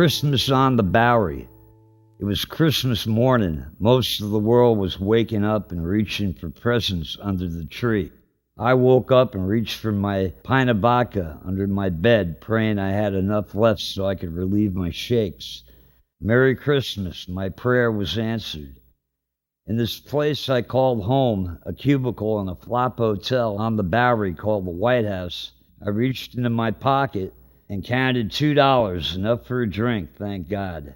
Christmas on the Bowery. It was Christmas morning. Most of the world was waking up and reaching for presents under the tree. I woke up and reached for my pint of vodka under my bed, praying I had enough left so I could relieve my shakes. Merry Christmas. My prayer was answered. In this place I called home, a cubicle in a flop hotel on the Bowery called the White House, I reached into my pocket and counted two dollars, enough for a drink, thank God.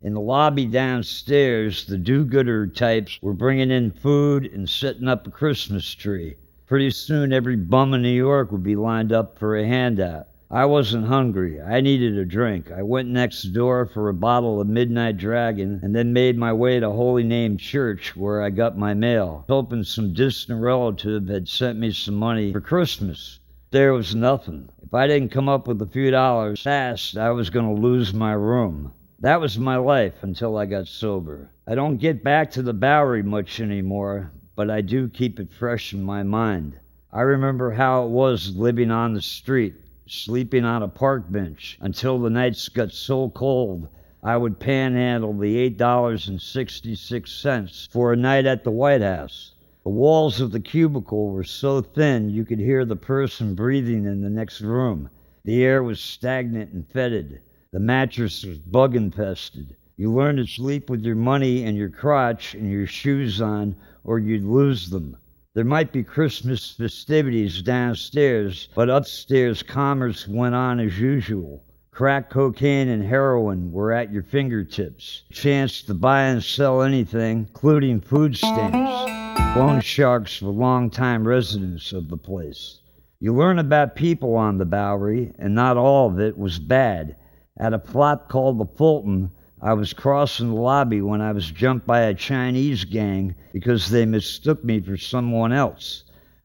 In the lobby downstairs, the do gooder types were bringing in food and setting up a Christmas tree. Pretty soon, every bum in New York would be lined up for a handout. I wasn't hungry. I needed a drink. I went next door for a bottle of Midnight Dragon and then made my way to Holy Name Church where I got my mail, hoping some distant relative had sent me some money for Christmas. There was nothing. If I didn't come up with a few dollars fast, I was going to lose my room. That was my life until I got sober. I don't get back to the Bowery much anymore, but I do keep it fresh in my mind. I remember how it was living on the street, sleeping on a park bench until the nights got so cold I would panhandle the $8.66 for a night at the White House. The walls of the cubicle were so thin you could hear the person breathing in the next room. The air was stagnant and fetid. The mattress was bug infested. You learned to sleep with your money in your crotch and your shoes on or you'd lose them. There might be Christmas festivities downstairs, but upstairs commerce went on as usual. Crack cocaine and heroin were at your fingertips. Chance to buy and sell anything, including food stamps. Loan sharks were long-time residents of the place. You learn about people on the Bowery, and not all of it was bad. At a plot called the Fulton, I was crossing the lobby when I was jumped by a Chinese gang because they mistook me for someone else.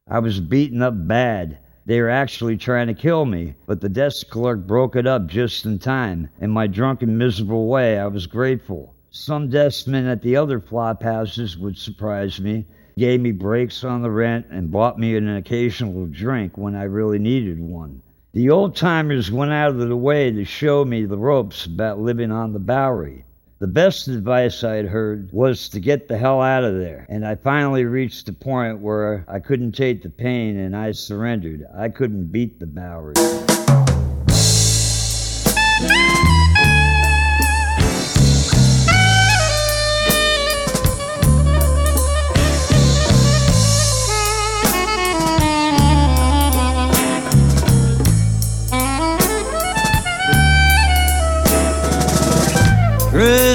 I was beaten up bad. They were actually trying to kill me, but the desk clerk broke it up just in time. In my drunken, miserable way, I was grateful. Some deskmen at the other flop houses would surprise me, gave me breaks on the rent, and bought me an occasional drink when I really needed one. The old timers went out of their way to show me the ropes about living on the Bowery. The best advice I'd heard was to get the hell out of there, and I finally reached the point where I couldn't take the pain and I surrendered. I couldn't beat the Bowery.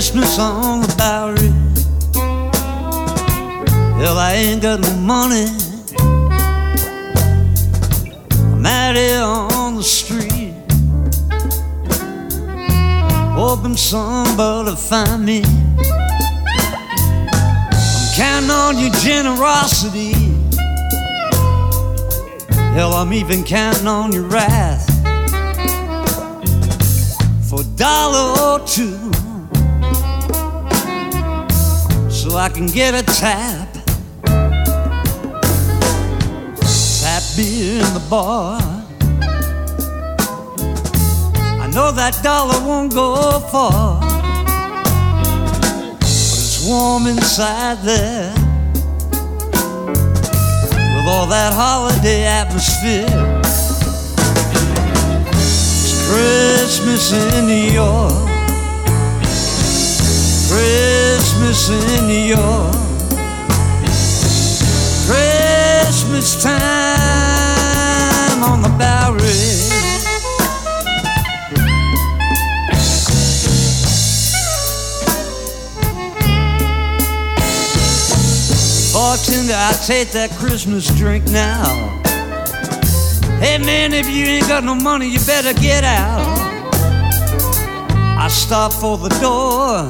Christmas on the Bowery. Hell, I ain't got no money. I'm out here on the street, hoping somebody find me. I'm counting on your generosity. Hell, I'm even counting on your wrath for dollar or two so I can get a tap. Tap beer in the bar. I know that dollar won't go far, but it's warm inside there with all that holiday atmosphere. It's Christmas in New York. Christmas in New York. Christmas time on the Bowery. Bartender, I take that Christmas drink now. Hey man, if you ain't got no money, you better get out. I stop for the door.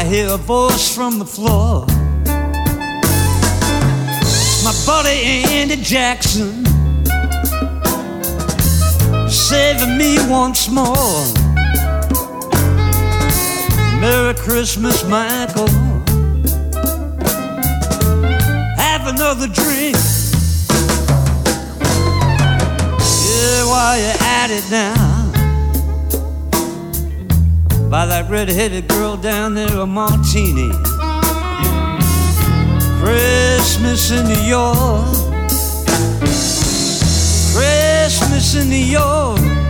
I hear a voice from the floor. My buddy Andy Jackson saving me once more. Merry Christmas, Michael. Have another drink. Yeah, while you're at it now. By that red-headed girl down there, a martini. Christmas in New York. Christmas in New York.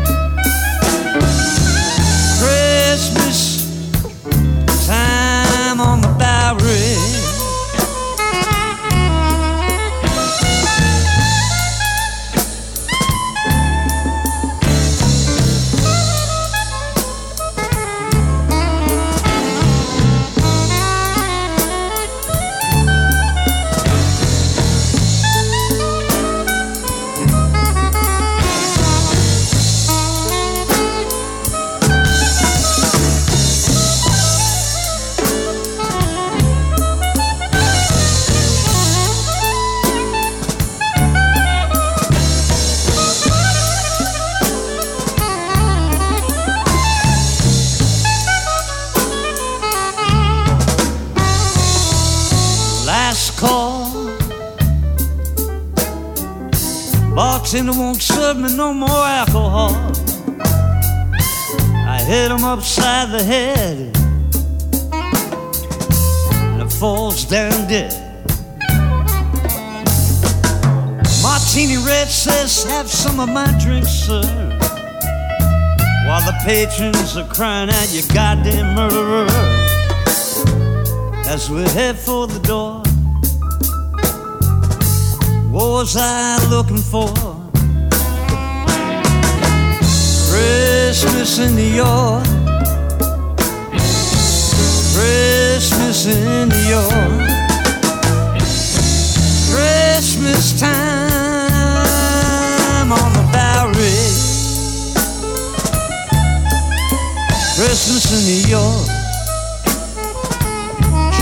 Bartender won't serve me no more alcohol. I hit him upside the head. And it falls down dead. Martini Red says, Have some of my drink, sir. While the patrons are crying out, You goddamn murderer as we head for the door. What was I looking for? Christmas in New York. Christmas in New York. Christmas time on the Bowery. Christmas in New York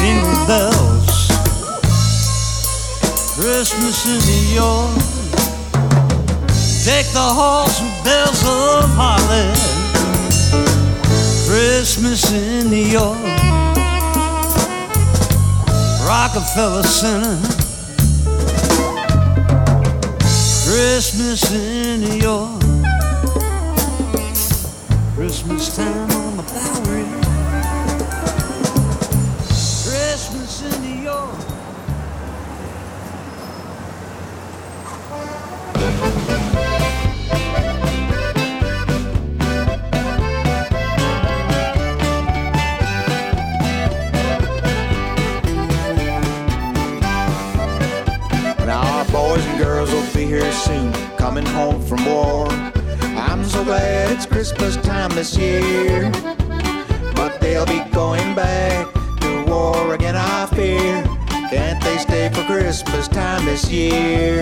jingle bells. Christmas in New York. Take the and bells of Harlem. Christmas in New York. Rockefeller Center. Christmas in New York. Christmas time this year. But they'll be going back to war again, I fear. Can't they stay for Christmas time this year?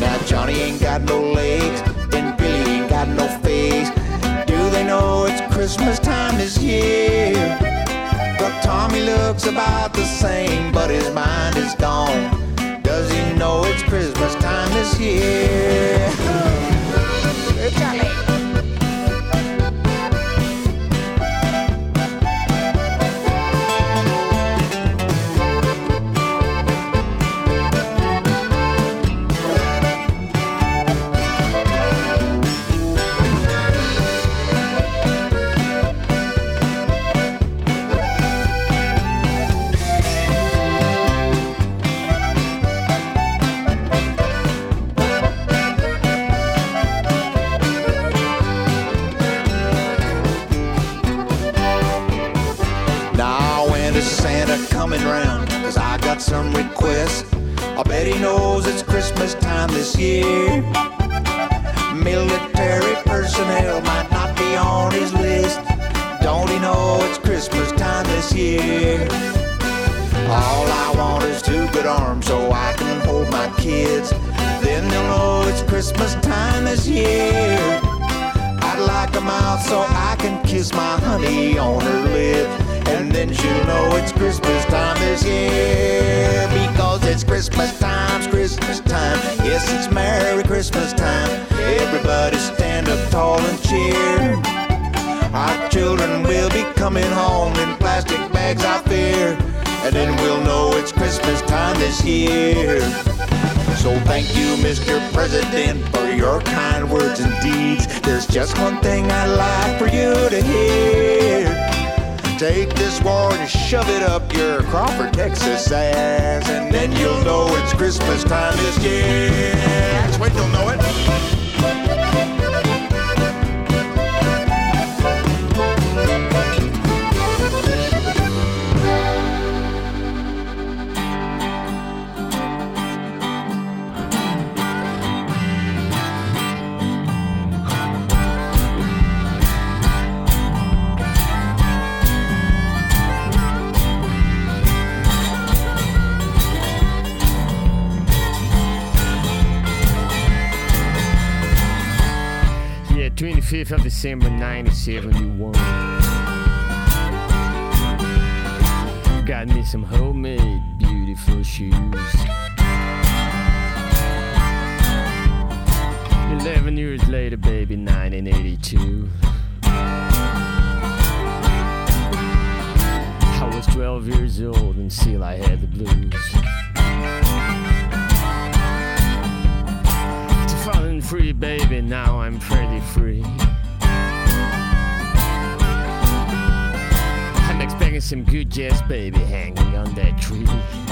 Now Johnny ain't got no legs, and Billy ain't got no face. Do they know it's Christmas time this year? But Tommy looks about the same, but his mind is gone. Does he know it's Christmas time this year? Honey on her lip. And then she'll know it's Christmas time this year. Because it's Christmas time, it's Christmas time. Yes, it's Merry Christmas time. Everybody stand up tall and cheer. Our children will be coming home in plastic bags, I fear. And then we'll know it's Christmas time this year. So thank you, Mr. President, for your kind words and deeds. There's just one thing I'd like for you to hear. Take this war and shove it up your Crawford, Texas ass, and then you'll know it's Christmas time this year. That's when you'll know it. 25th of December 1971. you. Got me some homemade, beautiful shoes. 11 years later, baby, 1982. I was 12 years old and still I had the blues. To falling free, baby, now I'm pretty free. Some good jazz, baby, hanging on that tree.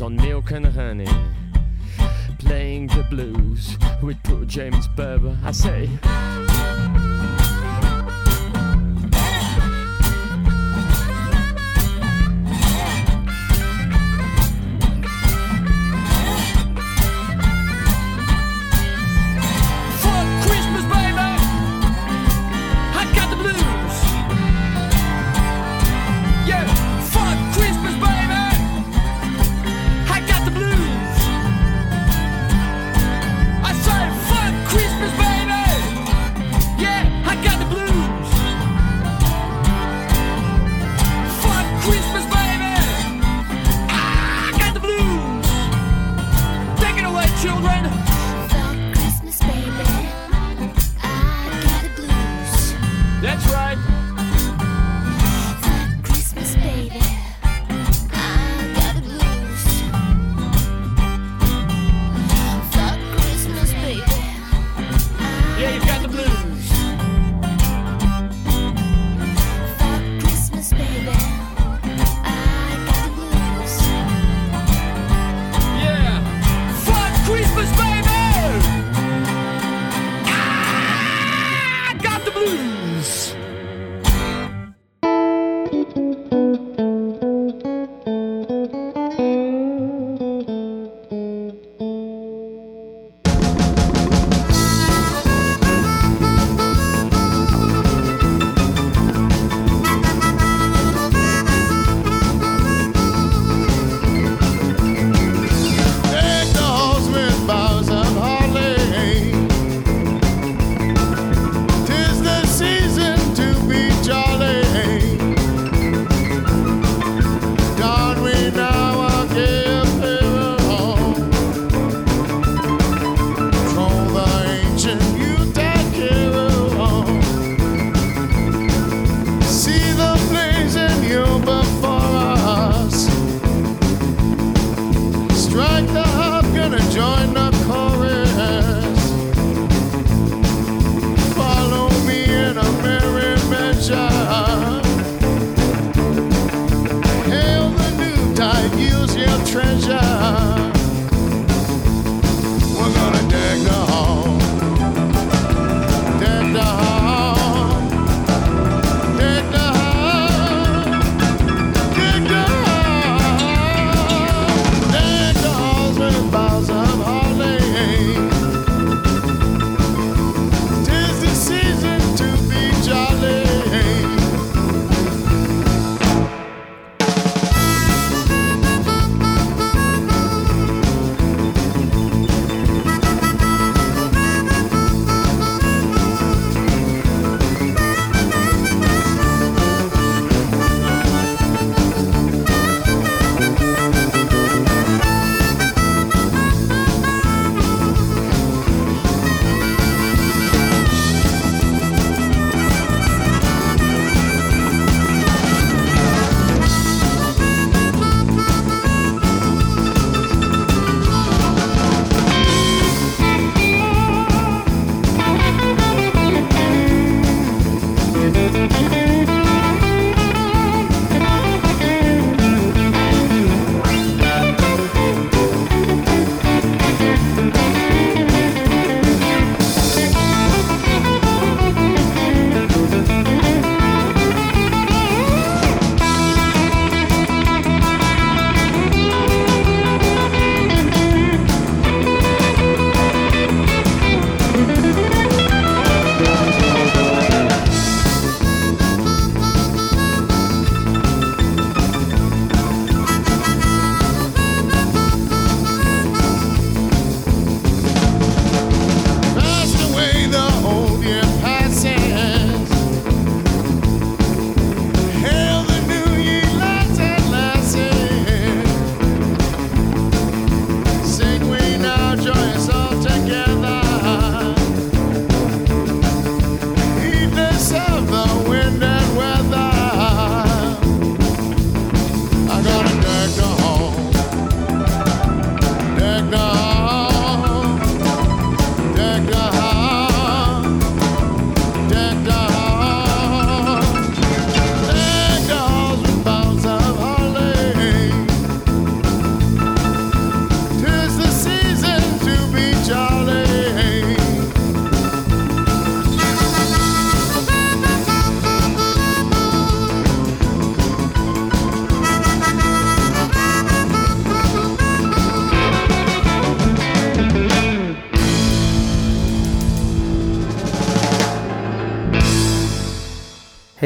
On milk and honey. Playing the blues with poor James Barber. I say,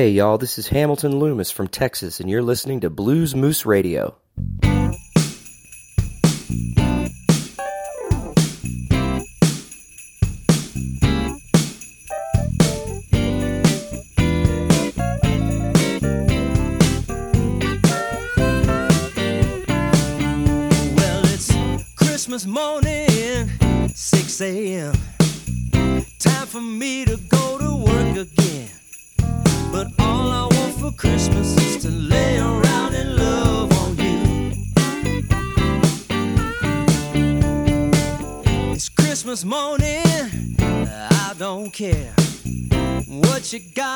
Hey, y'all, this is Hamilton Loomis from Texas, and you're listening to Blues Moose Radio. you got.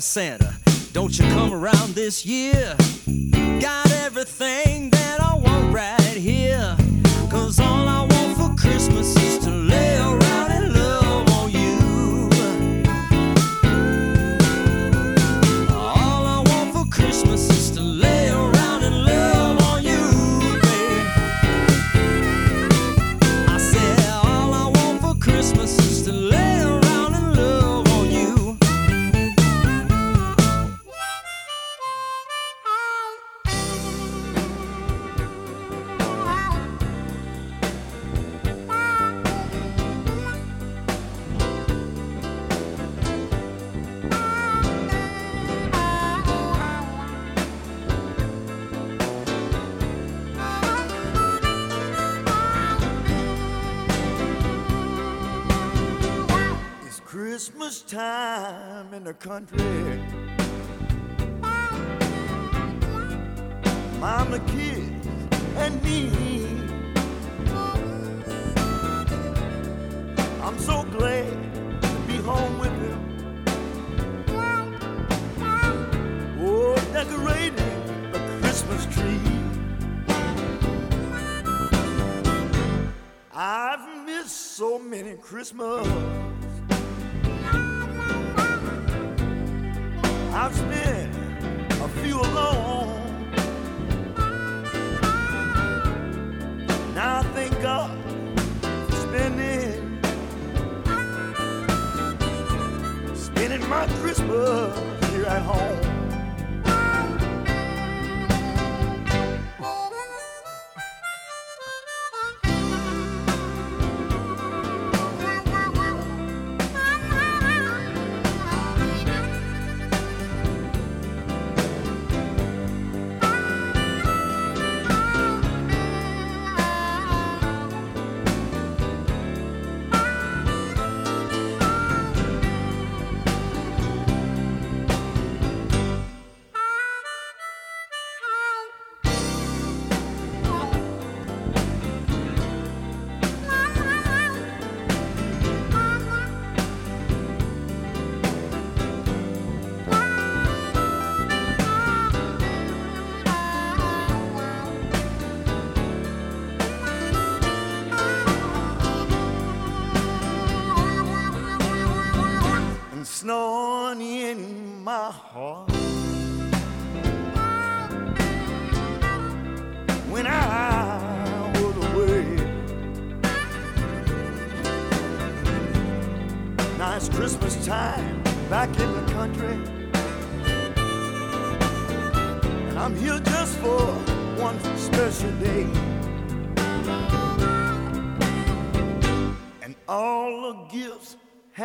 Santa, don't you come around this year? country. Mama, kids, and me. I'm so glad to be home with you. Oh, decorating the Christmas tree. I've missed so many Christmas.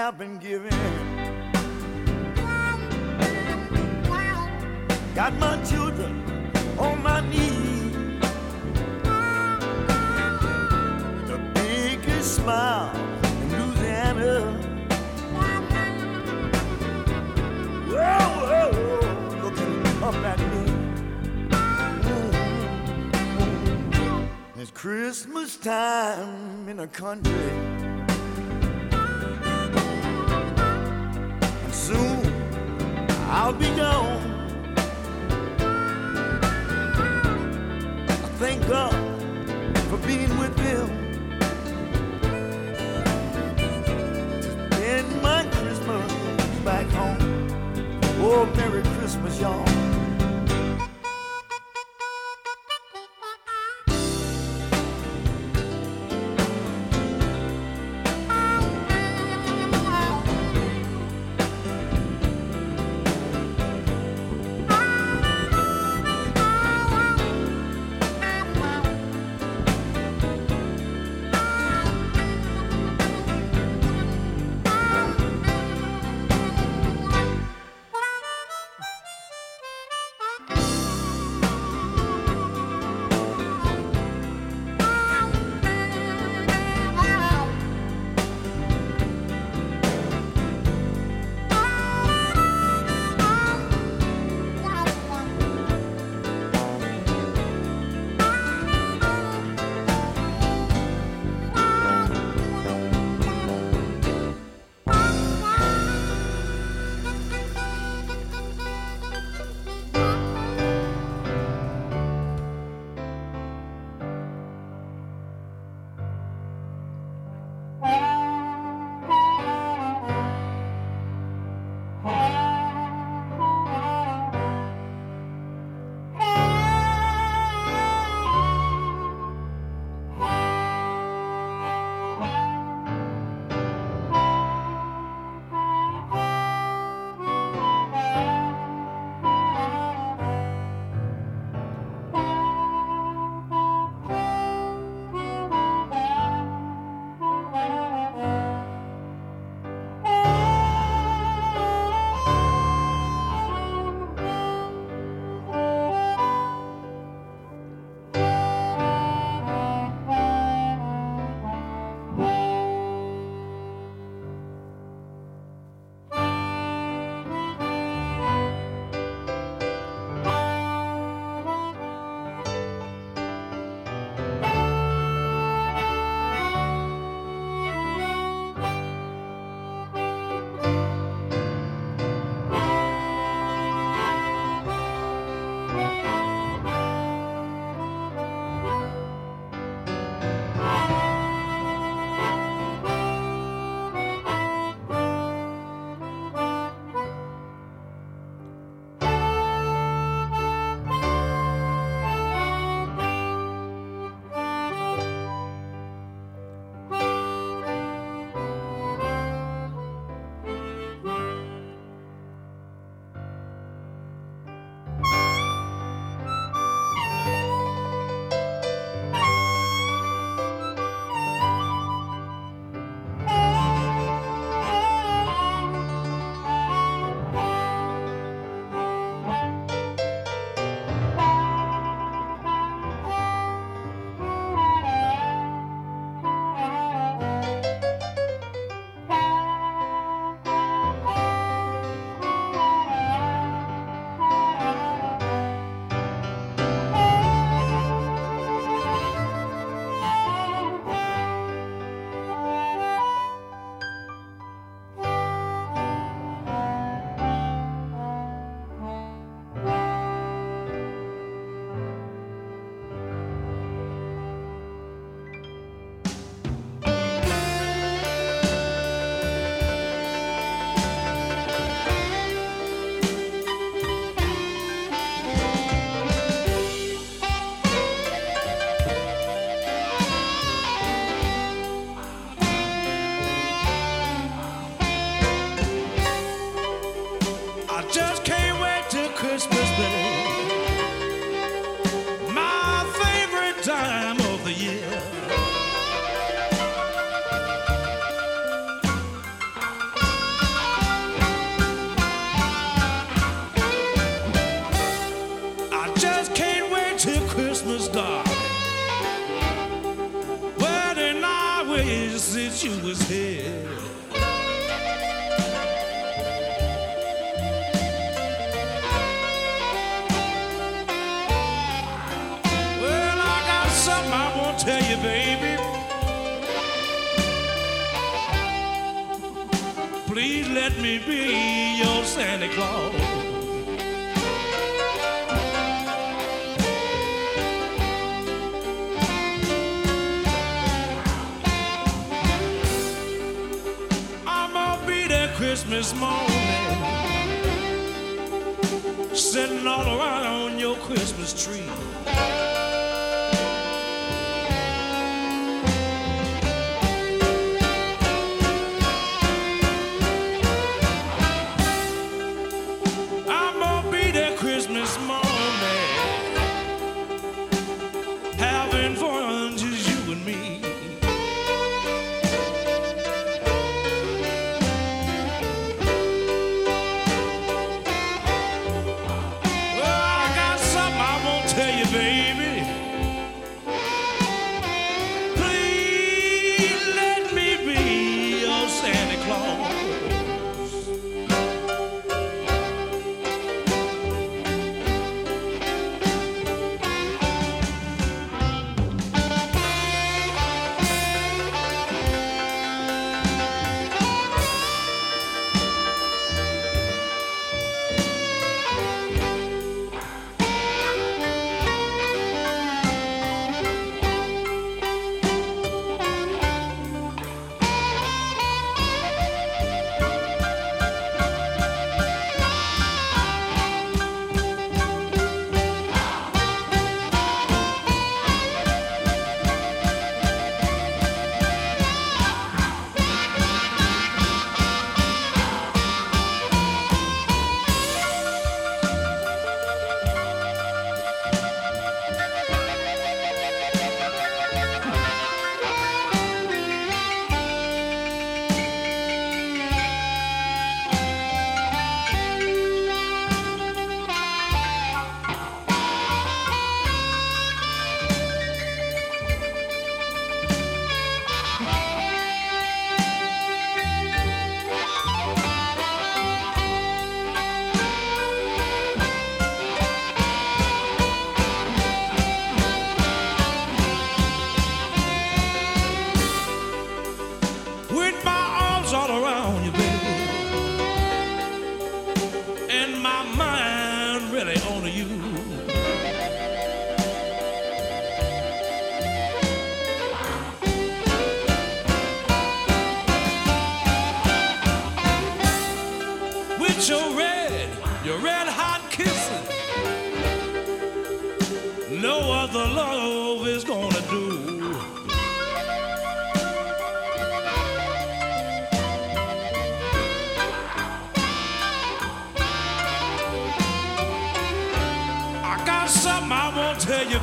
Have been given. Got my children on my knees. The biggest smile in Louisiana. Whoa, whoa, whoa, looking up at me. It's Christmas time in the country. Oh, Merry Christmas, y'all.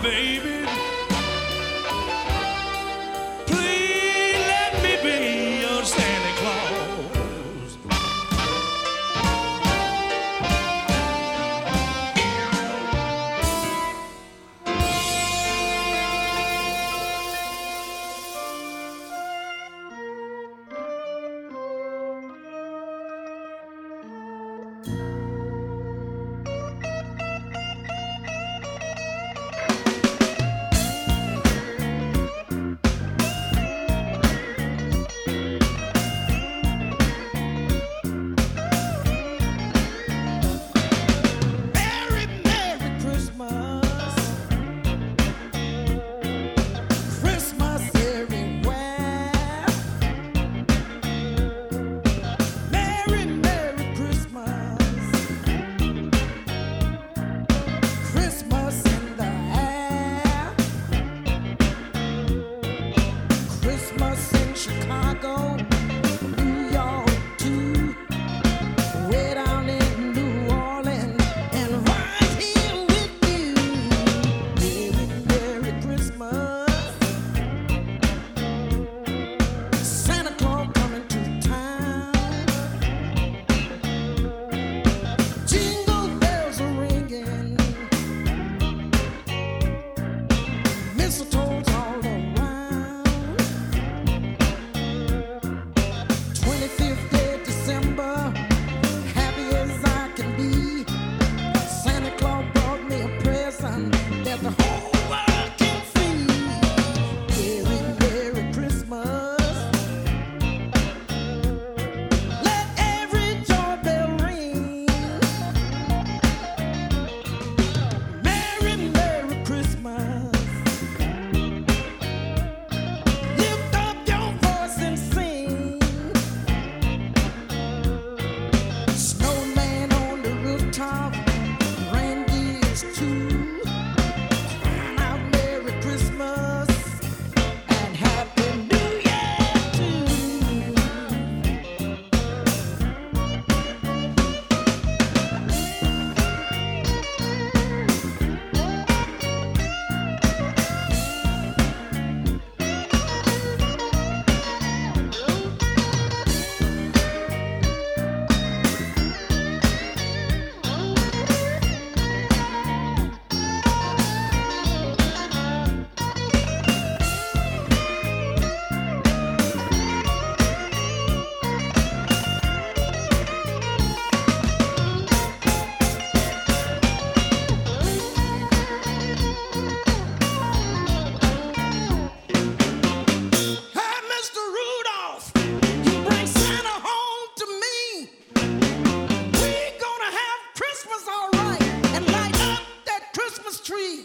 Baby. tree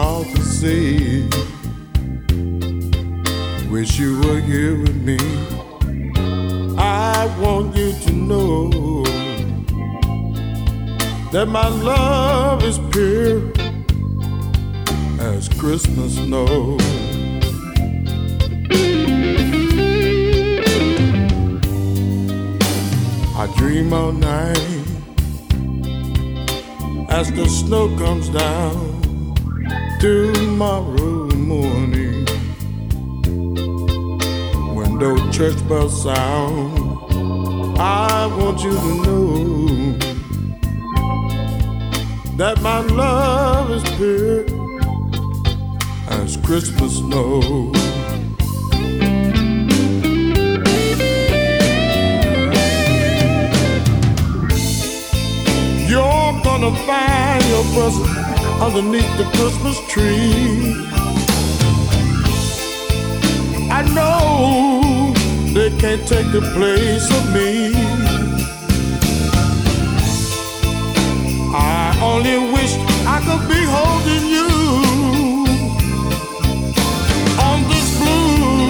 called to see. Wish you were here with me. I want you to know that my love is pure as Christmas snow. I dream all night as the snow comes down tomorrow morning. When those church bells sound, I want you to know that my love is pure as Christmas snow. You're gonna find your present underneath the Christmas tree. I know they can't take the place of me. I only wish I could be holding you on this blue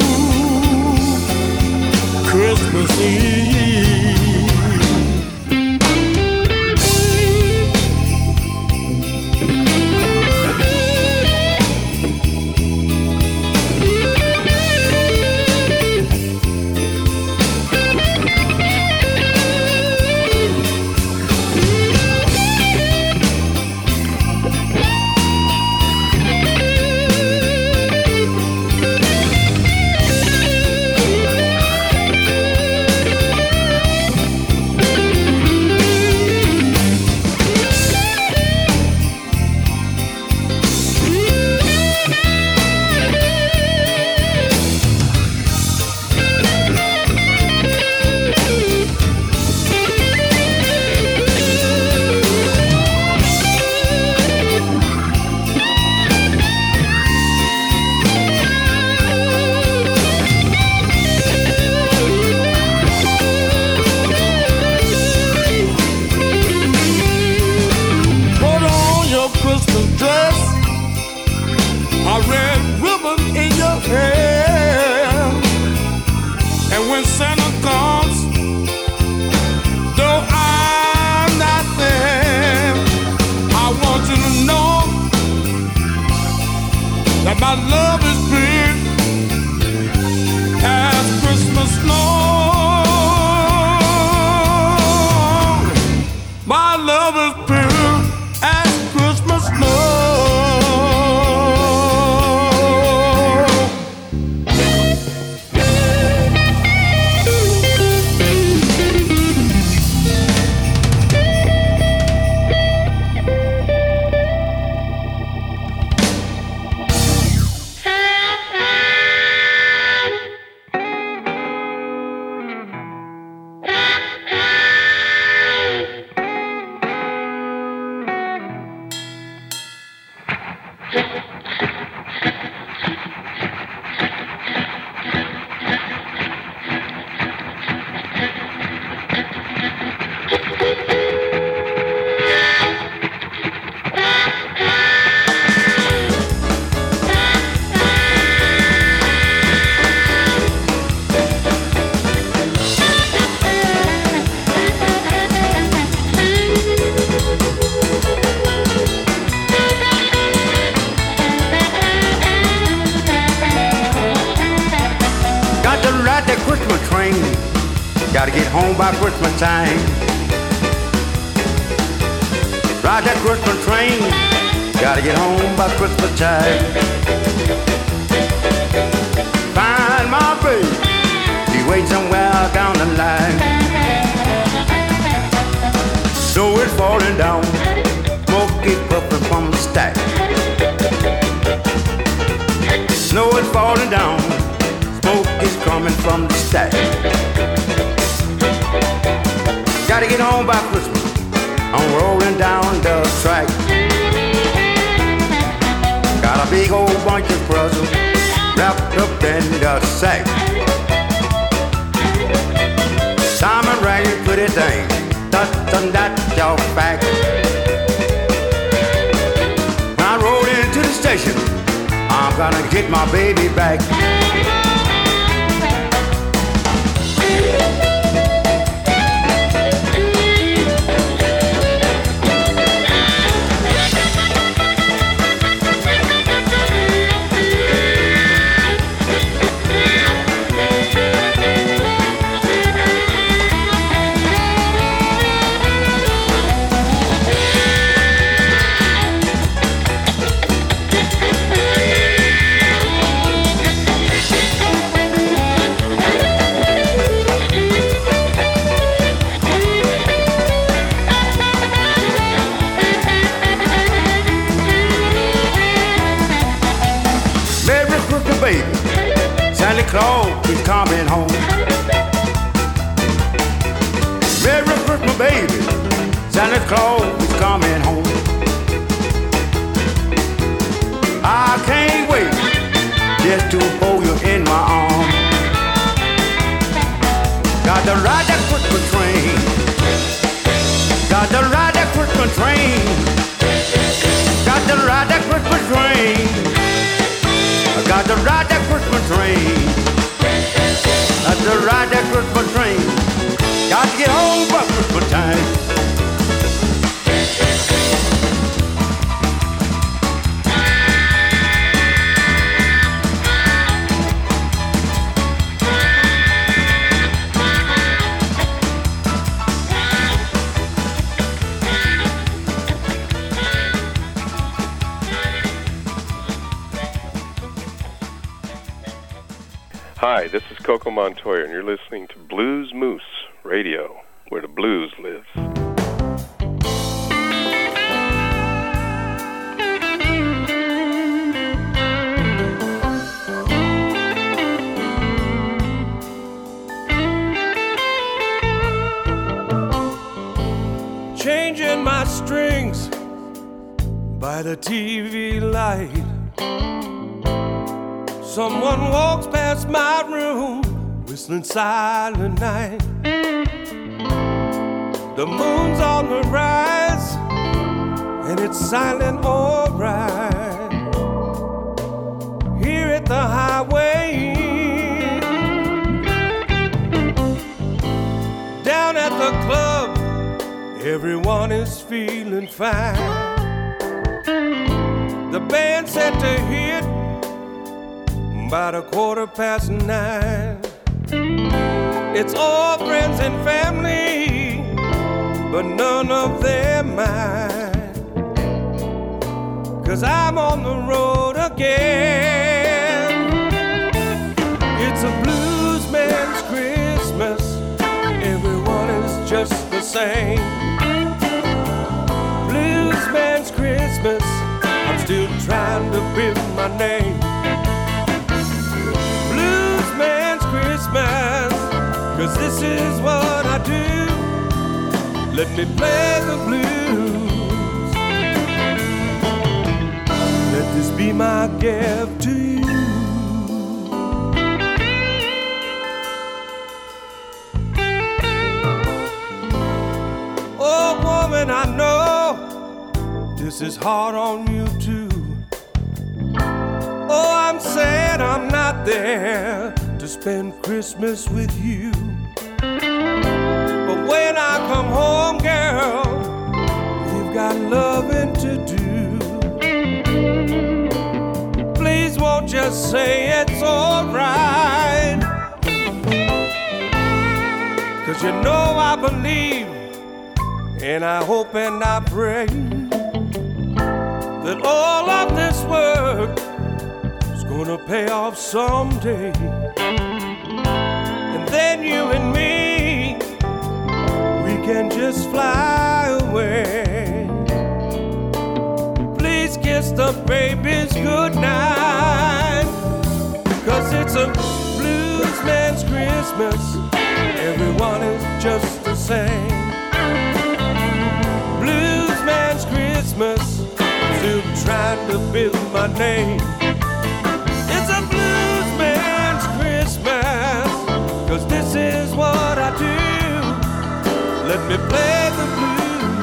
Christmas Eve. By the TV light. Someone walks past my room, whistling silent night. The moon's on the rise, and it's silent alright. Here at the highway, down at the club. Everyone is feeling fine. Band set to hit about a quarter past nine. It's all friends and family, but none of them mine. Cause I'm on the road again. It's a blues man's Christmas. Everyone is just the same. Blues man's Christmas. Trying to build my name. Blues man's Christmas. Cause this is what I do. Let me play the blues. Let this be my gift to you. Oh, woman, I know this is hard on you too. Sad I'm not there to spend Christmas with you. But when I come home, girl, you've got loving to do. Please won't you say it's alright? Cause you know I believe and I hope and I pray that all of this work gonna pay off someday. And then you and me, we can just fly away. Please kiss the babies goodnight. Cause it's a blues man's Christmas. Everyone is just the same. Blues man's Christmas. Still trying to build my name. Cause this is what I do. Let me play the blues.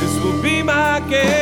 This will be my game.